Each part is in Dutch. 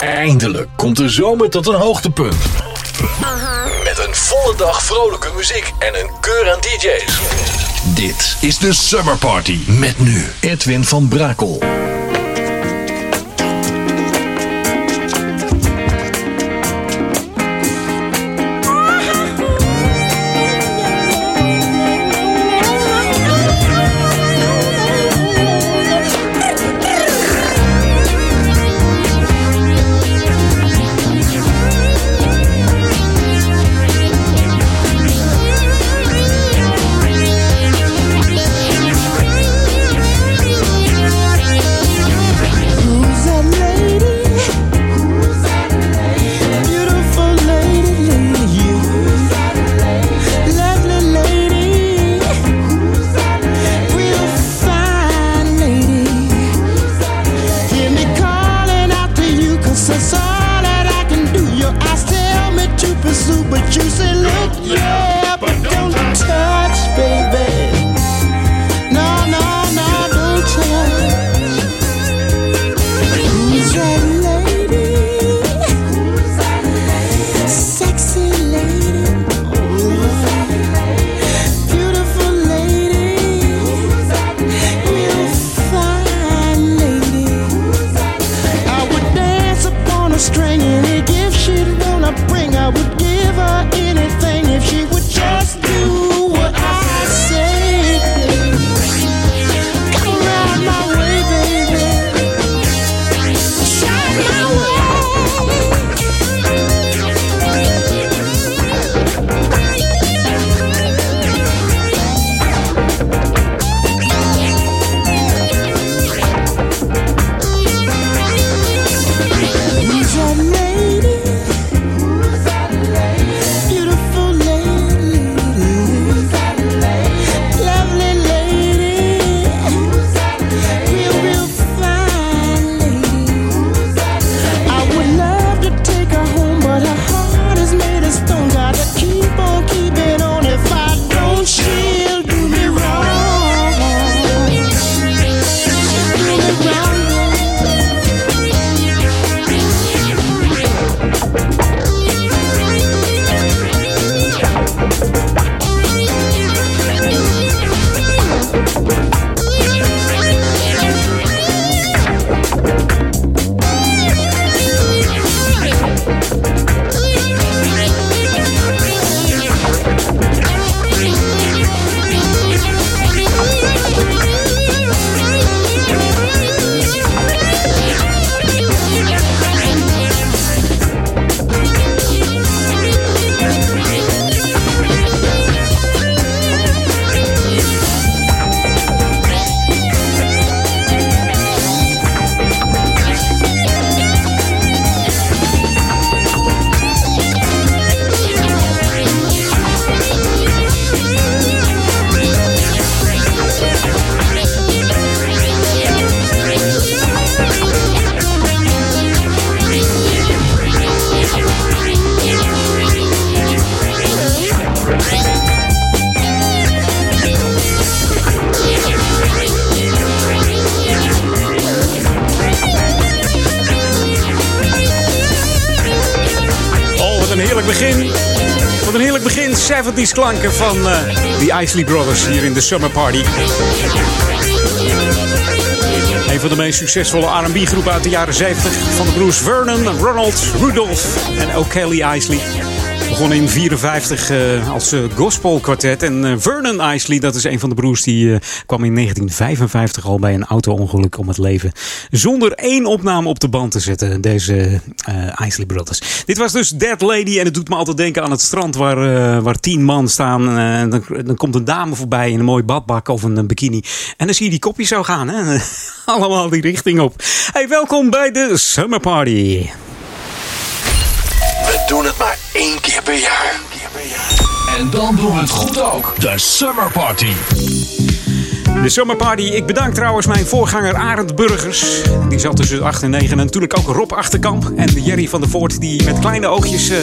Eindelijk komt de zomer tot een hoogtepunt. Met een volle dag vrolijke muziek en een keur aan DJ's. Dit is de Summer Party. Met nu Edwin van Brakel. Klanken van uh, de Isley Brothers hier in de Summer Party. Een van de meest succesvolle R&B groepen uit de jaren 70 van de broers Vernon, Ronald, Rudolph en O'Kelly Isley begon in 54 uh, als uh, gospelkwartet. En uh, Vernon Isley, dat is een van de broers, die kwam in 1955 al bij een auto-ongeluk om het leven. Zonder één opname op de band te zetten, deze Isley Brothers. Dit was dus Dead Lady en het doet me altijd denken aan het strand waar, waar tien man staan. Dan, dan, komt een dame voorbij in een mooi badbak of een, bikini. En dan zie je die kopjes zo gaan, hè? Allemaal die richting op. Hey, welkom bij de Summer Party. We doen het maar één keer per jaar. En dan doen we het goed ook. De Summer Party. De Summer Party. Ik bedank trouwens mijn voorganger Arend Burgers. Die zat tussen 8 en 9. En natuurlijk ook Rob Achterkamp en Jerry van der Voort. Die met kleine oogjes uh,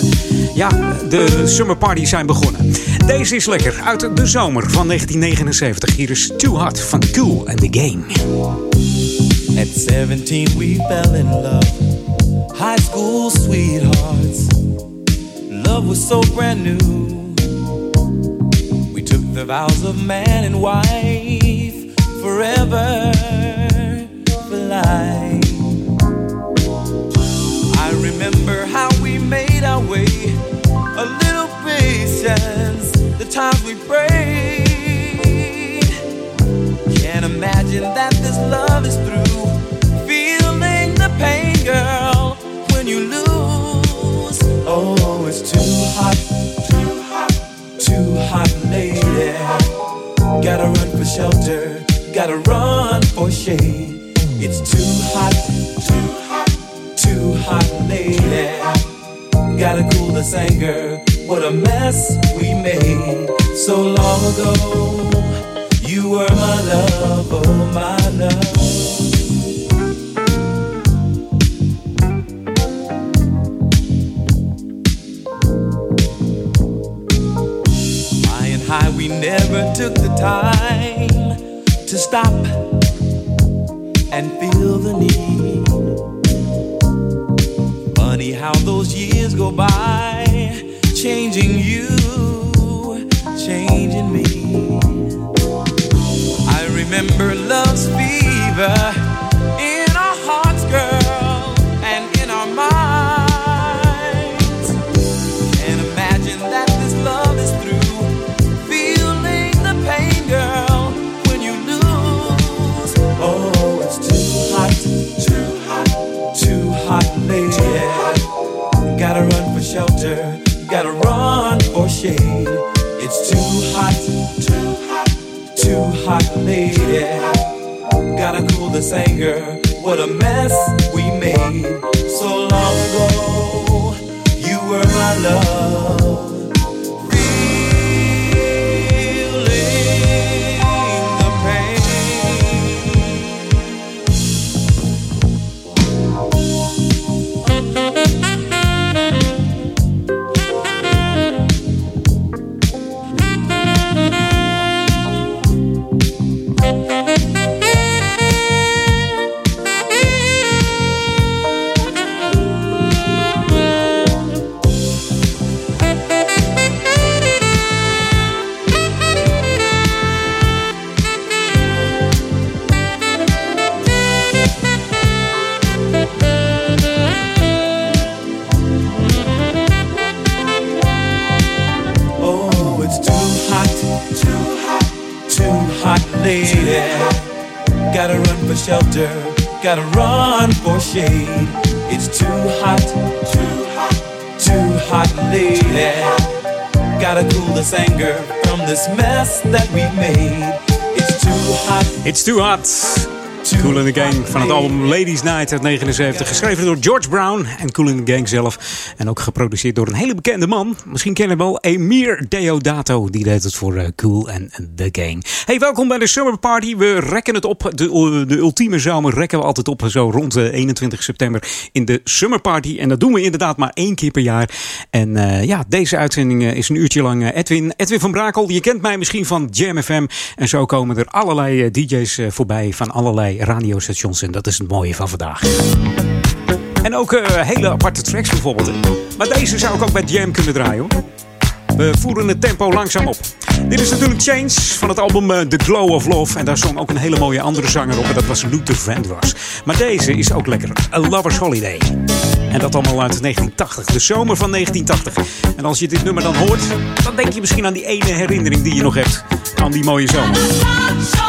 ja, de Summer Party zijn begonnen. Deze is lekker. Uit de zomer van 1979. Hier is Too Hot van Cool and the Game. At 17 we fell in love. High school love was so brand new. We took the vows of man and wife forever for life. I remember how we made our way, a little patience, the times we prayed. Can't imagine that this love is shelter, gotta run for shade. It's too hot, too hot, too hot, lady. Gotta cool this anger, what a mess we made so long ago. You were my love, oh my love. never took the time to stop and feel the need. Funny how those years go by, changing you, changing me. I remember love's fever shade. It's too hot, too hot, too hot, lady. Gotta cool this anger. What a mess we made so long ago. You were my love. that we made. It's too hot. It's too hot. In the Gang van het album Ladies Night uit 79. Geschreven door George Brown en Cool in the Gang zelf. En ook geproduceerd door een hele bekende man. Misschien kennen we wel Emir Deodato. Die deed het voor uh, Cool and the Gang. Hey, welkom bij de Summer Party. We rekken het op. De, de ultieme zomer rekken we altijd op. Zo rond de 21 september in de Summer Party. En dat doen we inderdaad maar één keer per jaar. En ja, deze uitzending is een uurtje lang Edwin. Edwin van Brakel. Je kent mij misschien van Jam FM. En zo komen er allerlei DJ's voorbij van allerlei radiostations. En dat is het mooie van vandaag. En ook uh, hele aparte tracks bijvoorbeeld. Maar deze zou ik ook bij Jam kunnen draaien hoor. We voeren het tempo langzaam op. Dit is natuurlijk Change van het album uh, The Glow of Love. En daar zong ook een hele mooie andere zanger op. En dat was Luther Vandross. Maar deze is ook lekker. A Lover's Holiday. En dat allemaal uit 1980. De zomer van 1980. En als je dit nummer dan hoort, dan denk je misschien aan die ene herinnering die je nog hebt. Aan die mooie zomer.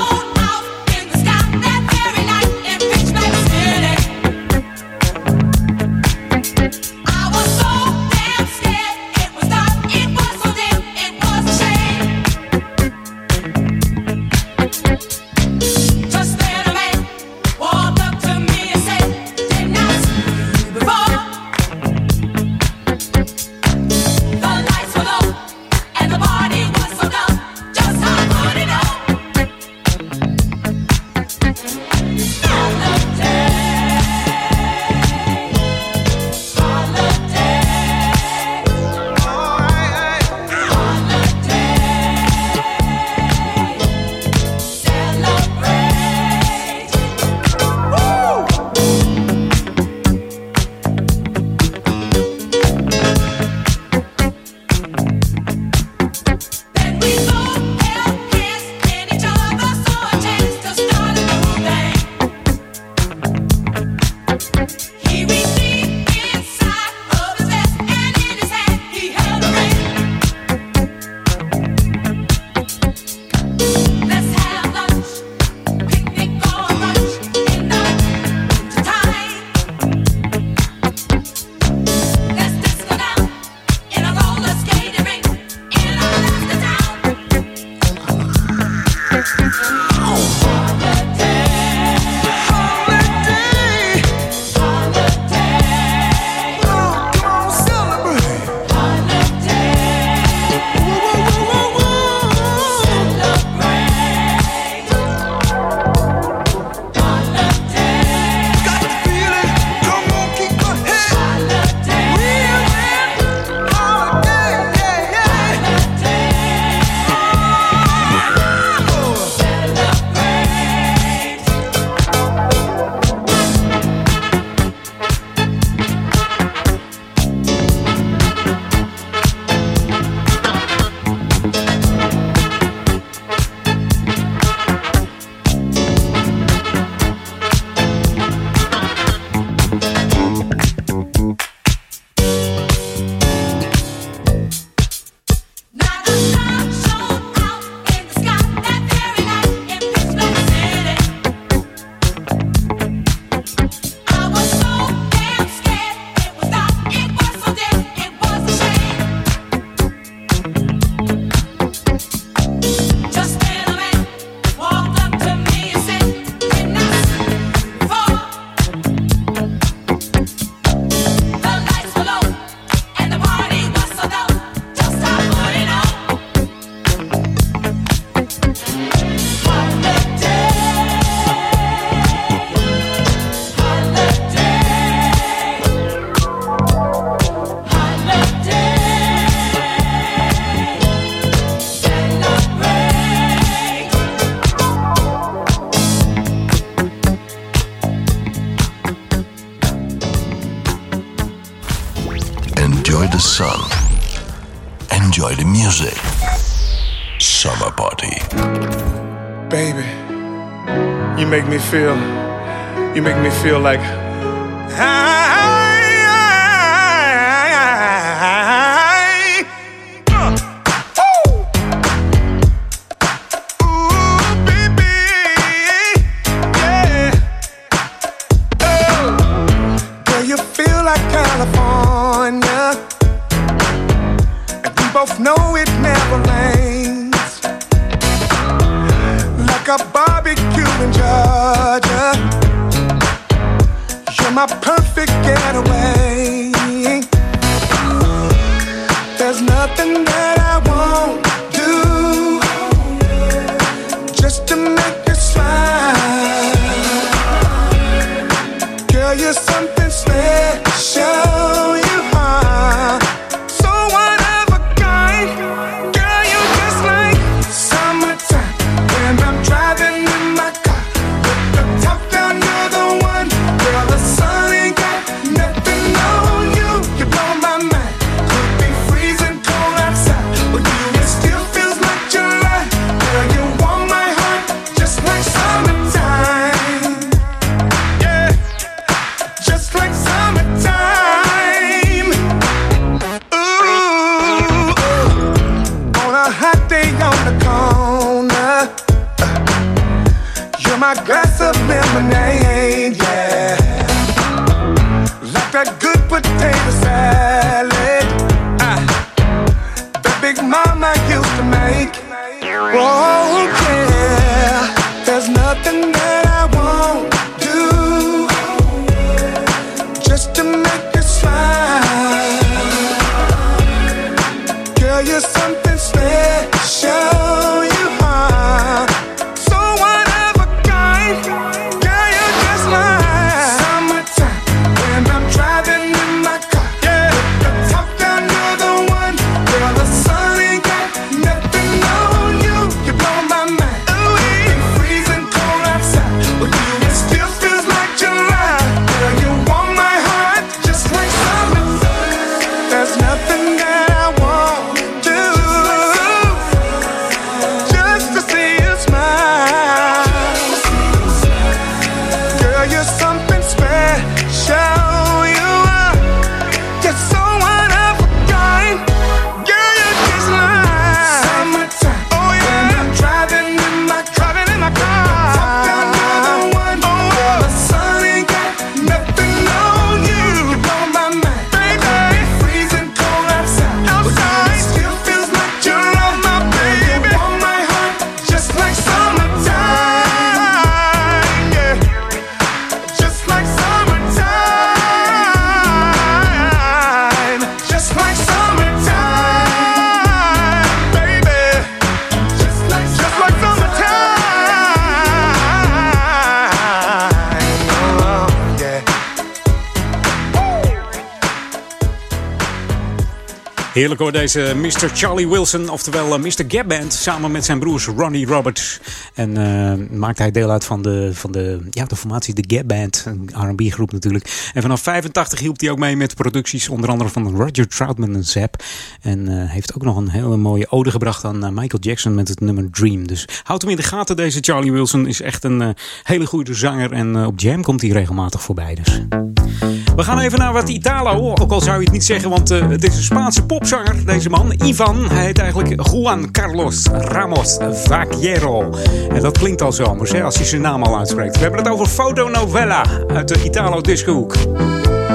Feel, you make me feel like you in Georgia. You're my perfect getaway. There's nothing that Heerlijk hoor, deze Mr. Charlie Wilson, oftewel uh, Mr. Gap Band, samen met zijn broers Ronnie Roberts. En uh, maakte hij deel uit van de, van de, ja, de formatie The Gap Band, een R&B groep natuurlijk. En vanaf 85 hielp hij ook mee met producties, onder andere van Roger Troutman en Zap. En uh, heeft ook nog een hele mooie ode gebracht aan Michael Jackson met het nummer Dream. Dus houd hem in de gaten, deze Charlie Wilson is echt een hele goede zanger. En op Jam komt hij regelmatig voorbij dus. We gaan even naar wat Italo, ook al zou je het niet zeggen, want het is een Spaanse pop popzanger, deze man. Ivan, hij heet eigenlijk Juan Carlos Ramos Vaquero. En dat klinkt al zomers, hè, als je zijn naam al uitspreekt. We hebben het over Fotonovella uit de Italo Música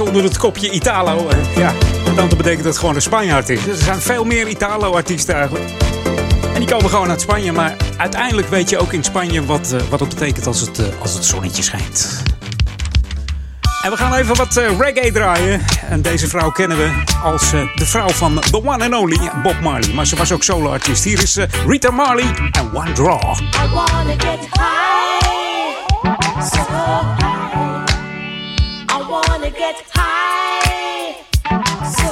onder het kopje Italo. Ja, dan betekent dat het gewoon een Spanjaard is. Er zijn veel meer Italo-artiesten eigenlijk. En die komen gewoon uit Spanje. Maar uiteindelijk weet je ook in Spanje wat, uh, wat het betekent als het, uh, als het zonnetje schijnt. En we gaan even wat uh, reggae draaien. En deze vrouw kennen we als de vrouw van the one and only Bob Marley. Maar ze was ook solo-artiest. Hier is Rita Marley en One Draw. I wanna get high, so high. Wanna get high, so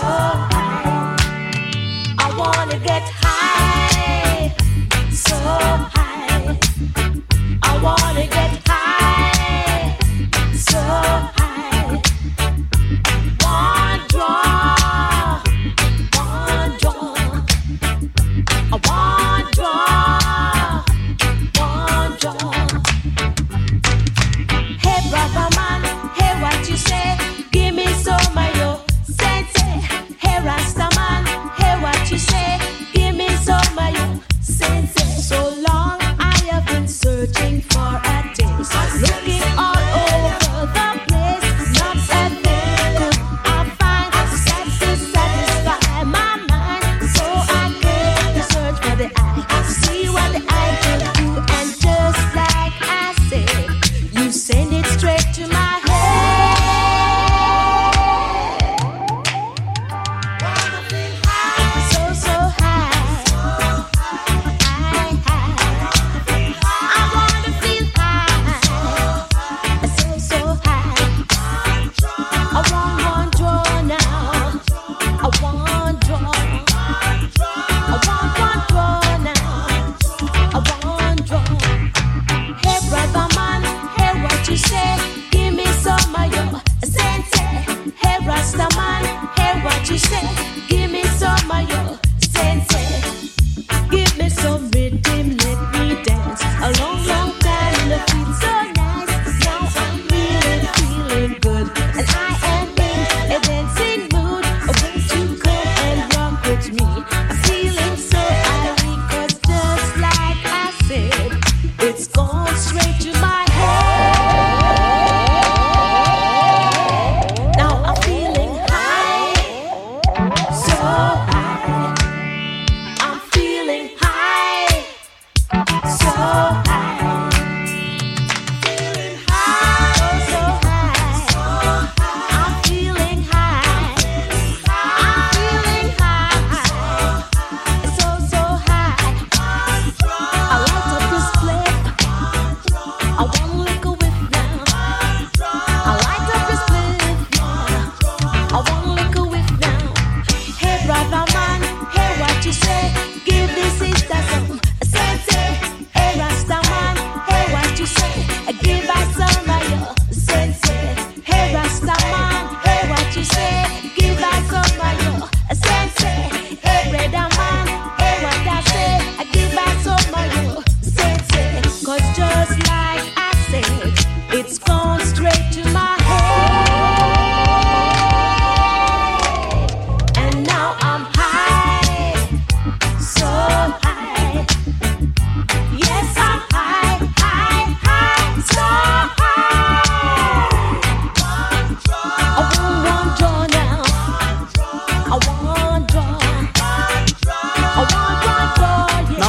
high. I wanna get high, so high. I wanna get high, so high.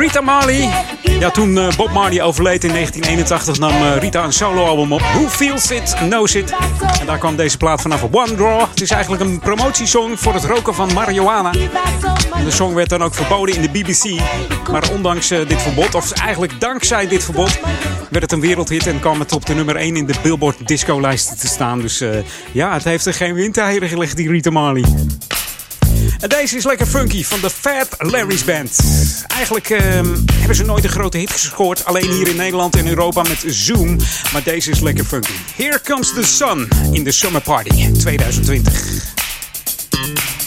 Rita Marley. Ja, toen uh, Bob Marley overleed in 1981 nam uh, Rita een soloalbum op. Who Feels It, Knows It. En daar kwam deze plaat vanaf. One Draw. Het is eigenlijk een promotiesong voor het roken van marihuana. En de song werd dan ook verboden in de BBC. Maar ondanks uh, dit verbod, of eigenlijk dankzij dit verbod, werd het een wereldhit en kwam het op de nummer 1 in de Billboard disco-lijsten te staan. Dus ja, het heeft er geen windeieren gelegd, die Rita Marley. En deze is lekker funky van de Fat Larry's Band. Eigenlijk uh, hebben ze nooit een grote hit gescoord. Alleen hier in Nederland en Europa met Zoom. Maar deze is lekker funky. Here Comes the Sun in the Summer Party 2020.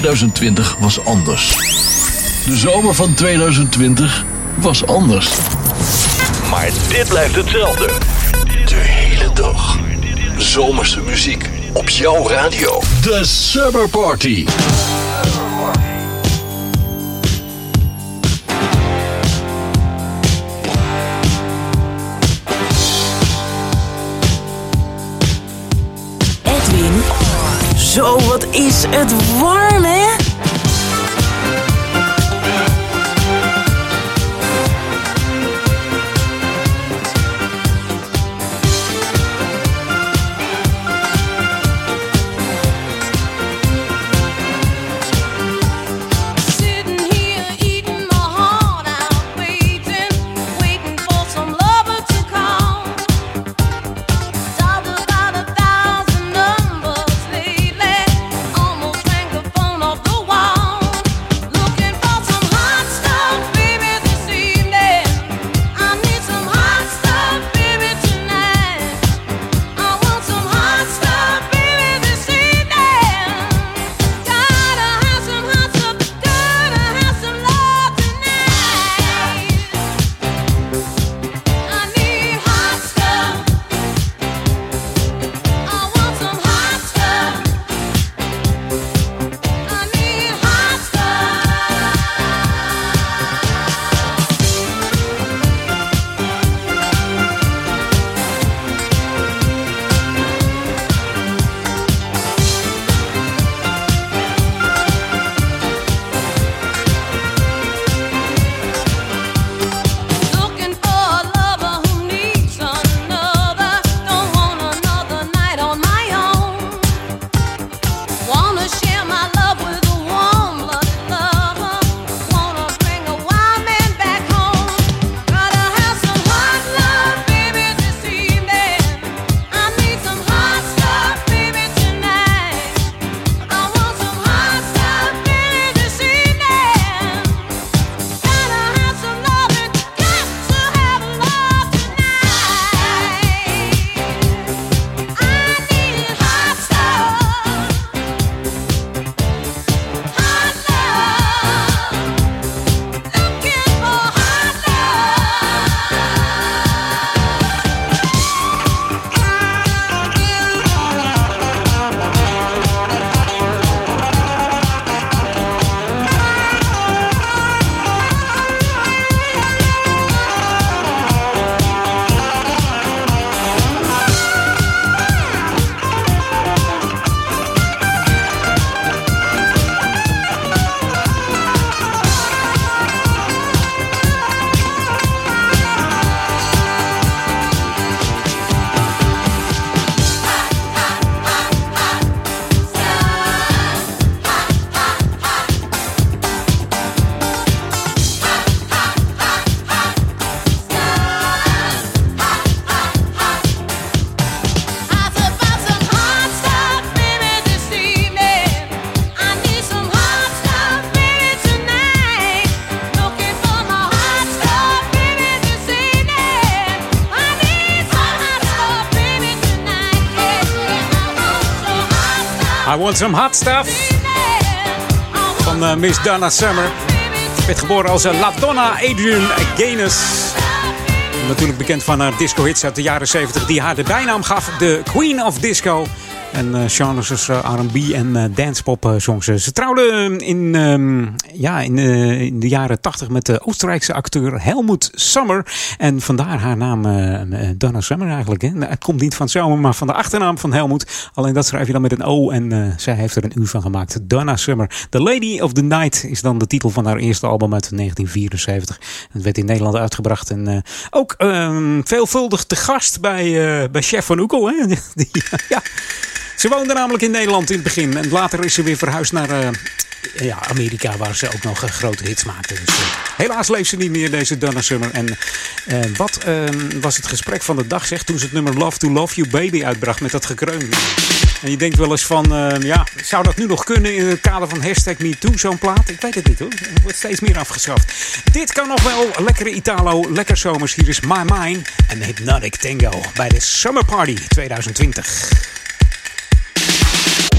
2020 was anders. De zomer van 2020 was anders. Maar dit blijft hetzelfde. De hele dag. Zomerse muziek op jouw radio. De Summer Party. Zo, wat is het warm, hè? Want Some Hot Stuff van uh, Miss Donna Summer. Werd geboren als uh, La Donna Adrian Gaines. Natuurlijk bekend van haar disco-hits uit de jaren 70 die haar de bijnaam gaf, de Queen of Disco. En uh, genres als R&B en dancepop songs. Ze trouwden in, um, ja, in, de jaren 80 met de Oostenrijkse acteur Helmut Sommer. En vandaar haar naam Donna Summer eigenlijk. Hè? Het komt niet van Sommer, maar van de achternaam van Helmut. Alleen dat schrijf je dan met een O en zij heeft er een U van gemaakt. Donna Summer. The Lady of the Night is dan de titel van haar eerste album uit 1974. Het werd in Nederland uitgebracht en ook um, veelvuldig te gast bij, bij Chef van Oekel. Hè? Die, ja. Ze woonde namelijk in Nederland in het begin. En later is ze weer verhuisd naar uh, ja, Amerika, waar ze ook nog uh, grote hits maakte. Dus, uh, helaas leeft ze niet meer, deze Donna Summer. En wat ehm, was het gesprek van de dag, zeg, toen ze het nummer Love to Love You Baby uitbracht met dat gekreun. En je denkt wel eens van, ja, zou dat nu nog kunnen in het kader van hashtag MeToo, zo'n plaat? Ik weet het niet hoor. Er wordt steeds meer afgeschaft. Dit kan nog wel. Lekkere Italo, lekker zomers. Hier is My Mind en Hypnotic Tango bij de Summer Party 2020.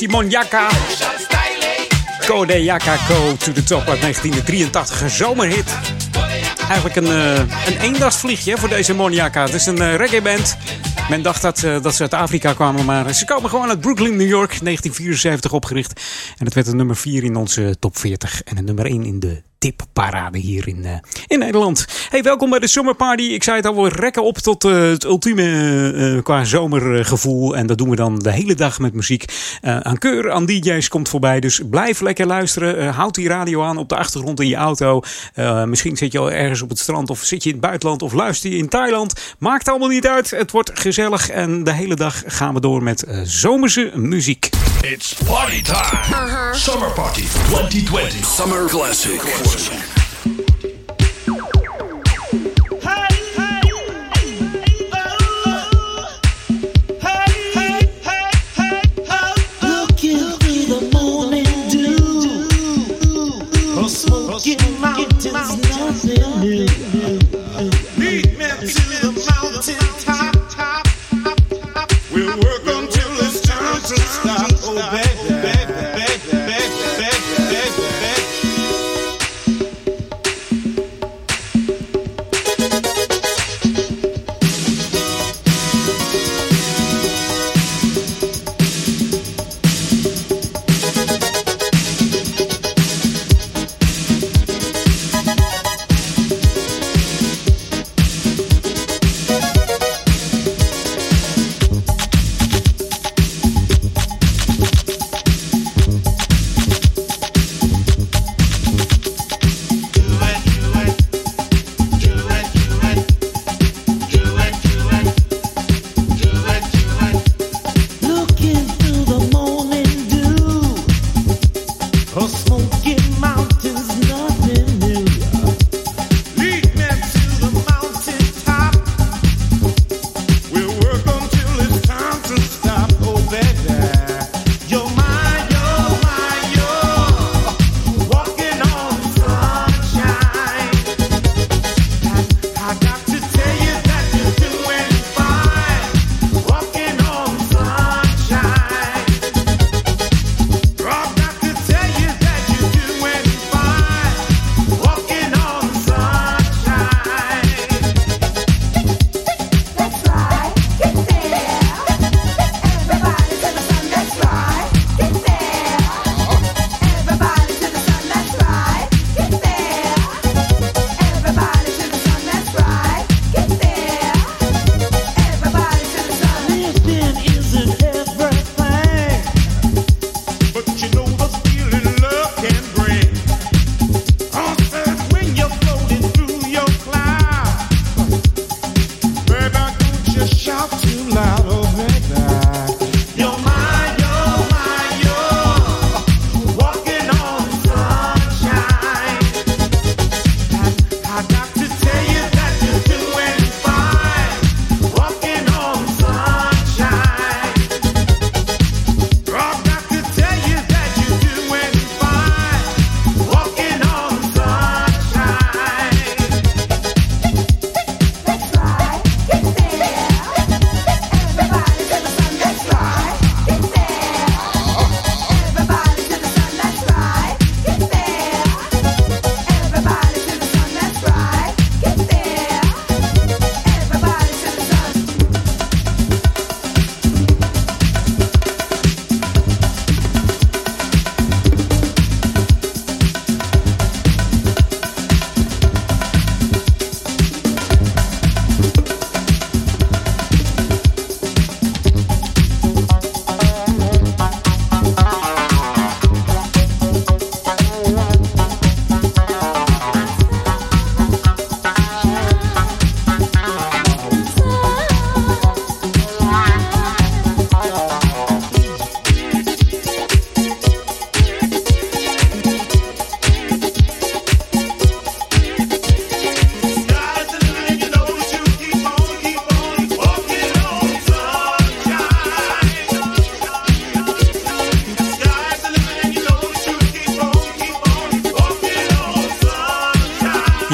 Simon Jaka. Code Jaka Go to the Top uit 1983. Een zomerhit. Eigenlijk een, uh, een voor deze Monjaka. Het is een uh, reggae-band. Men dacht dat, uh, dat ze uit Afrika kwamen, maar ze komen gewoon uit Brooklyn, New York. 1974 opgericht. En het werd een nummer 4 in onze top 40. En een nummer 1 in de tipparade hier in, uh, in Nederland. Hey, welkom bij de Summer Party. Ik zei het al, we rekken op tot uh, het ultieme uh, qua zomergevoel. En dat doen we dan de hele dag met muziek. aan keur, aan DJ's komt voorbij. Dus blijf lekker luisteren. houd die radio aan op de achtergrond in je auto. misschien zit je al ergens op het strand of zit je in het buitenland of luister je in Thailand. Maakt allemaal niet uit. Het wordt gezellig en de hele dag gaan we door met zomerse muziek. It's party time. Uh-huh. Summer Party 2020. Summer Classic. Force.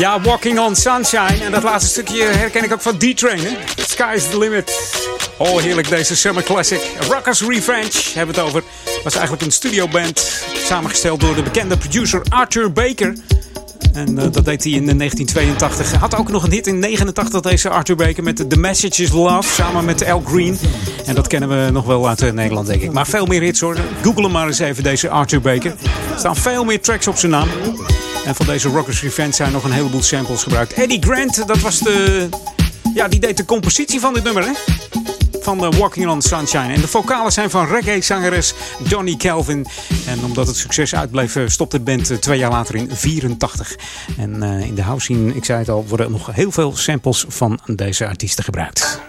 Ja, Walking on Sunshine. En dat laatste stukje herken ik ook van D-Train. Sky is the limit. Oh, heerlijk deze Summer Classic. Rockers Revenge hebben we het over. was eigenlijk een studioband. Samengesteld door de bekende producer Arthur Baker. En uh, dat deed hij in 1982. Had ook nog een hit in 89 deze Arthur Baker met The Message is Love samen met Al Green. En dat kennen we nog wel uit Nederland denk ik. Maar veel meer hits hoor. Google hem maar eens even deze Arthur Baker. Er staan veel meer tracks op zijn naam. En van deze Rockers Revenge zijn nog een heleboel samples gebruikt. Eddie Grant, dat was de... Ja, die deed de compositie van dit nummer hè van de Walking on Sunshine. En de vocalen zijn van reggae-zangeres Johnny Calvin. En omdat het succes uitbleef, stopte de band twee jaar later in 84. En in de house scene, ik zei het al, worden nog heel veel samples van deze artiesten gebruikt.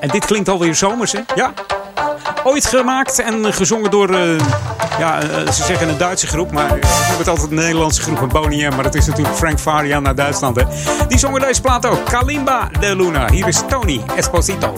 En dit klinkt alweer zomers, hè? Ja, ooit gemaakt en gezongen door, uh, ja, uh, ze zeggen een Duitse groep, maar ik heb het altijd een Nederlandse groep, een Bonnie maar het is natuurlijk Frank Farian naar Duitsland. Hè. Die zongen deze plaat ook, Kalimba de Luna. Hier is Tony Esposito.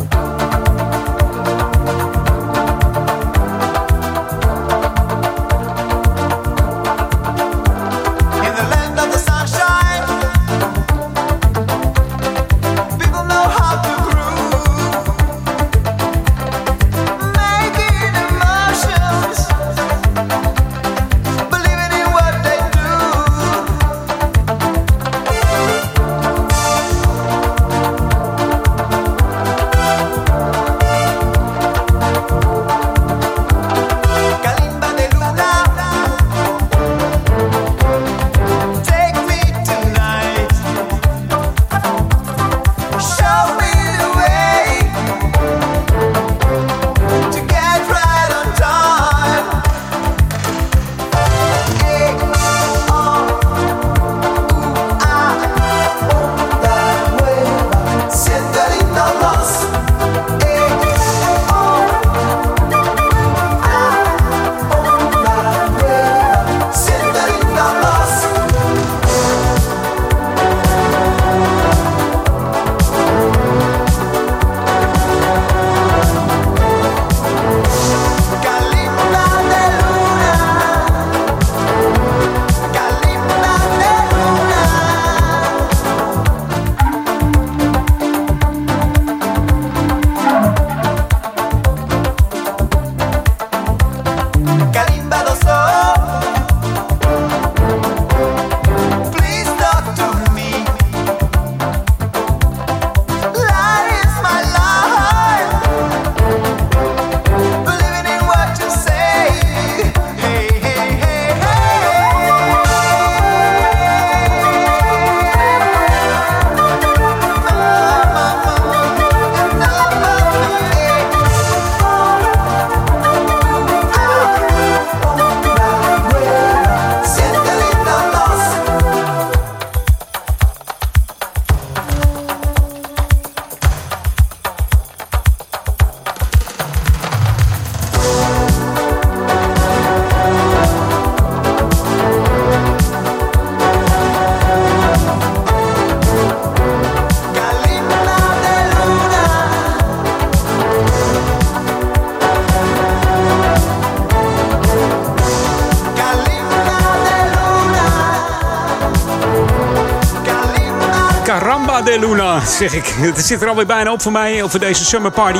Zeg ik. Het zit er alweer bijna op voor mij, voor deze summer party.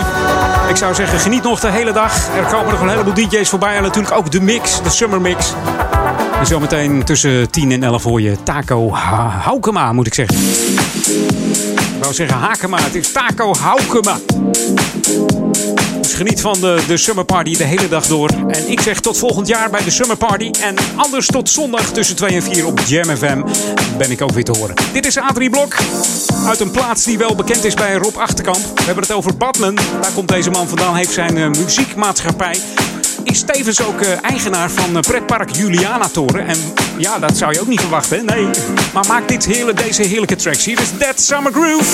Ik zou zeggen, geniet nog de hele dag. Er komen nog een heleboel DJ's voorbij. En natuurlijk ook de mix, de summer mix. En zometeen tussen 10 en 11 hoor je Taco Haukema, moet ik zeggen. Ik wou zeggen Hakema, het is Taco Haukema. Geniet van de, de Summer Party de hele dag door. En ik zeg tot volgend jaar bij de Summer Party. En anders tot zondag tussen 2 en 4 op Jam FM ben ik ook weer te horen. Dit is Adrie Blok. Uit een plaats die wel bekend is bij Rob Achterkamp. We hebben het over Batman. Daar komt deze man vandaan. Heeft zijn uh, muziekmaatschappij. Is tevens ook uh, eigenaar van uh, pretpark Juliana Toren. En ja, dat zou je ook niet verwachten. Hè? Nee. Maar maakt dit hele, deze heerlijke tracks. Hier is Dead Summer Groove.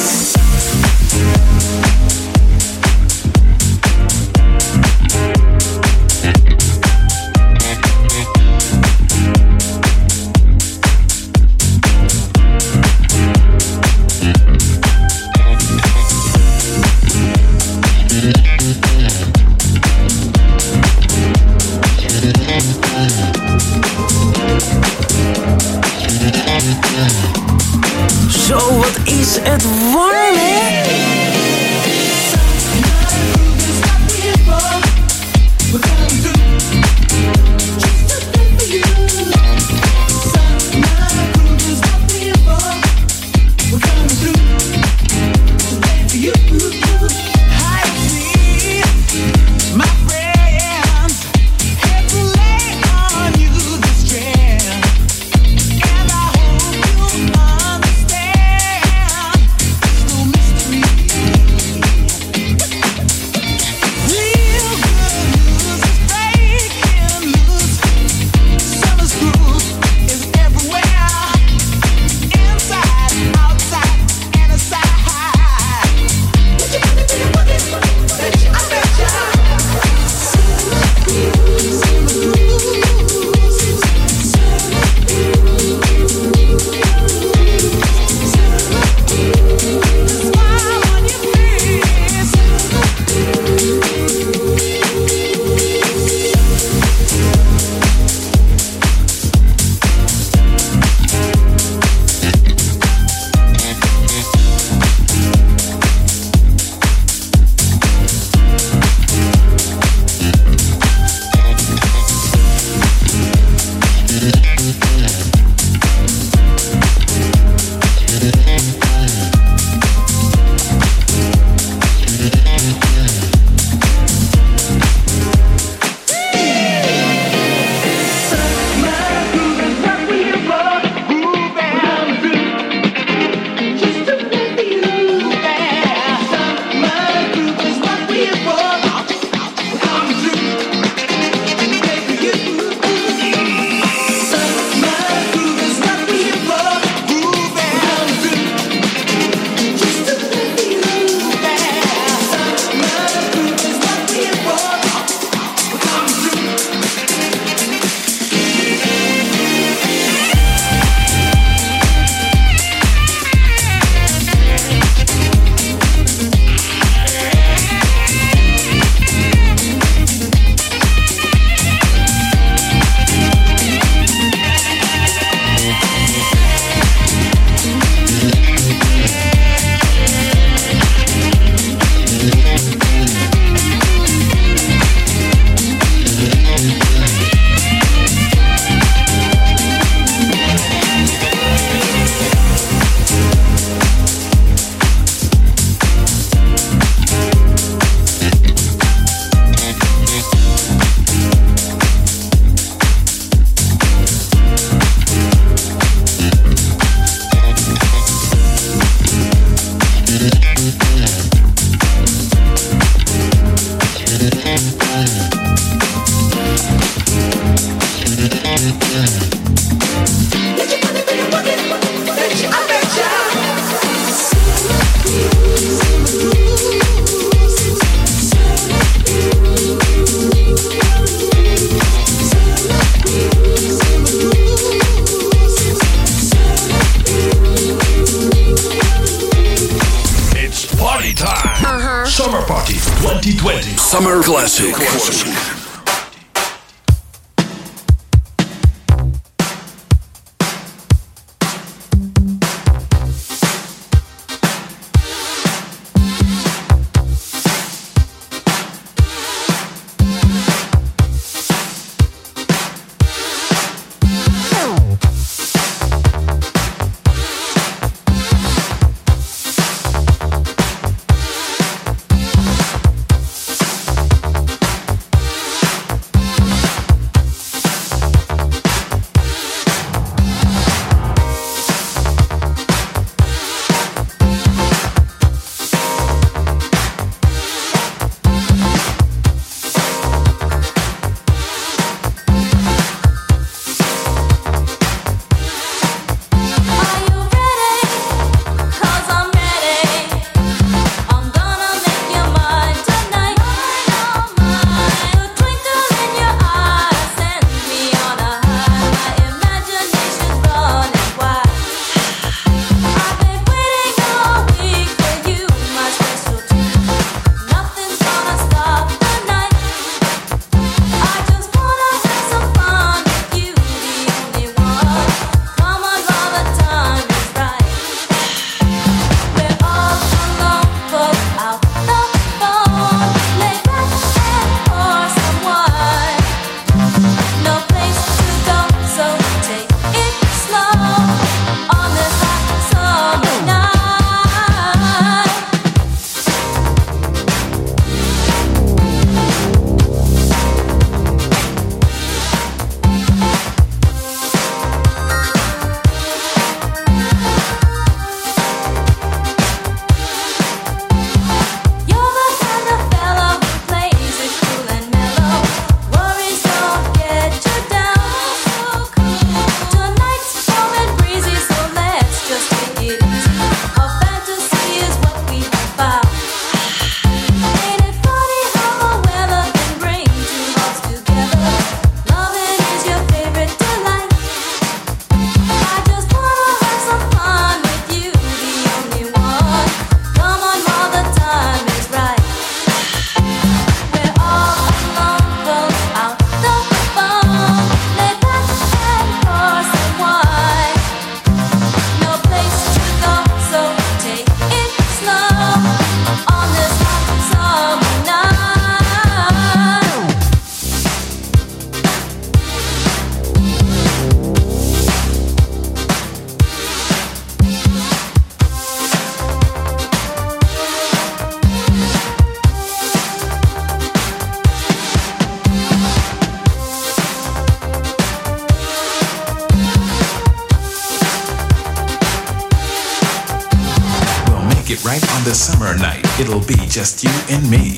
Just you and me.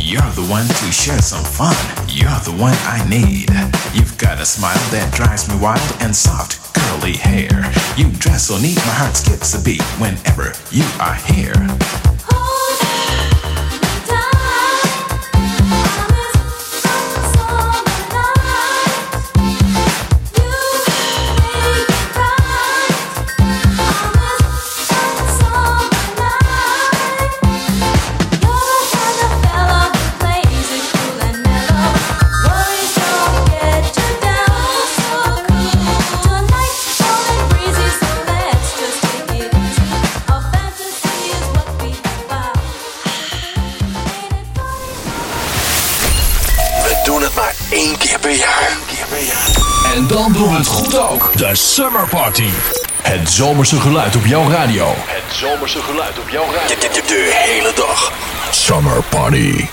You're the one to share some fun. You're the one I need. You've got a smile that drives me wild and soft, curly hair. You dress so neat, my heart skips a beat whenever you are here. De Summer Party. Het zomerse geluid op jouw radio. Het zomerse geluid op jouw radio. De, de, de, de hele dag. Summer Party.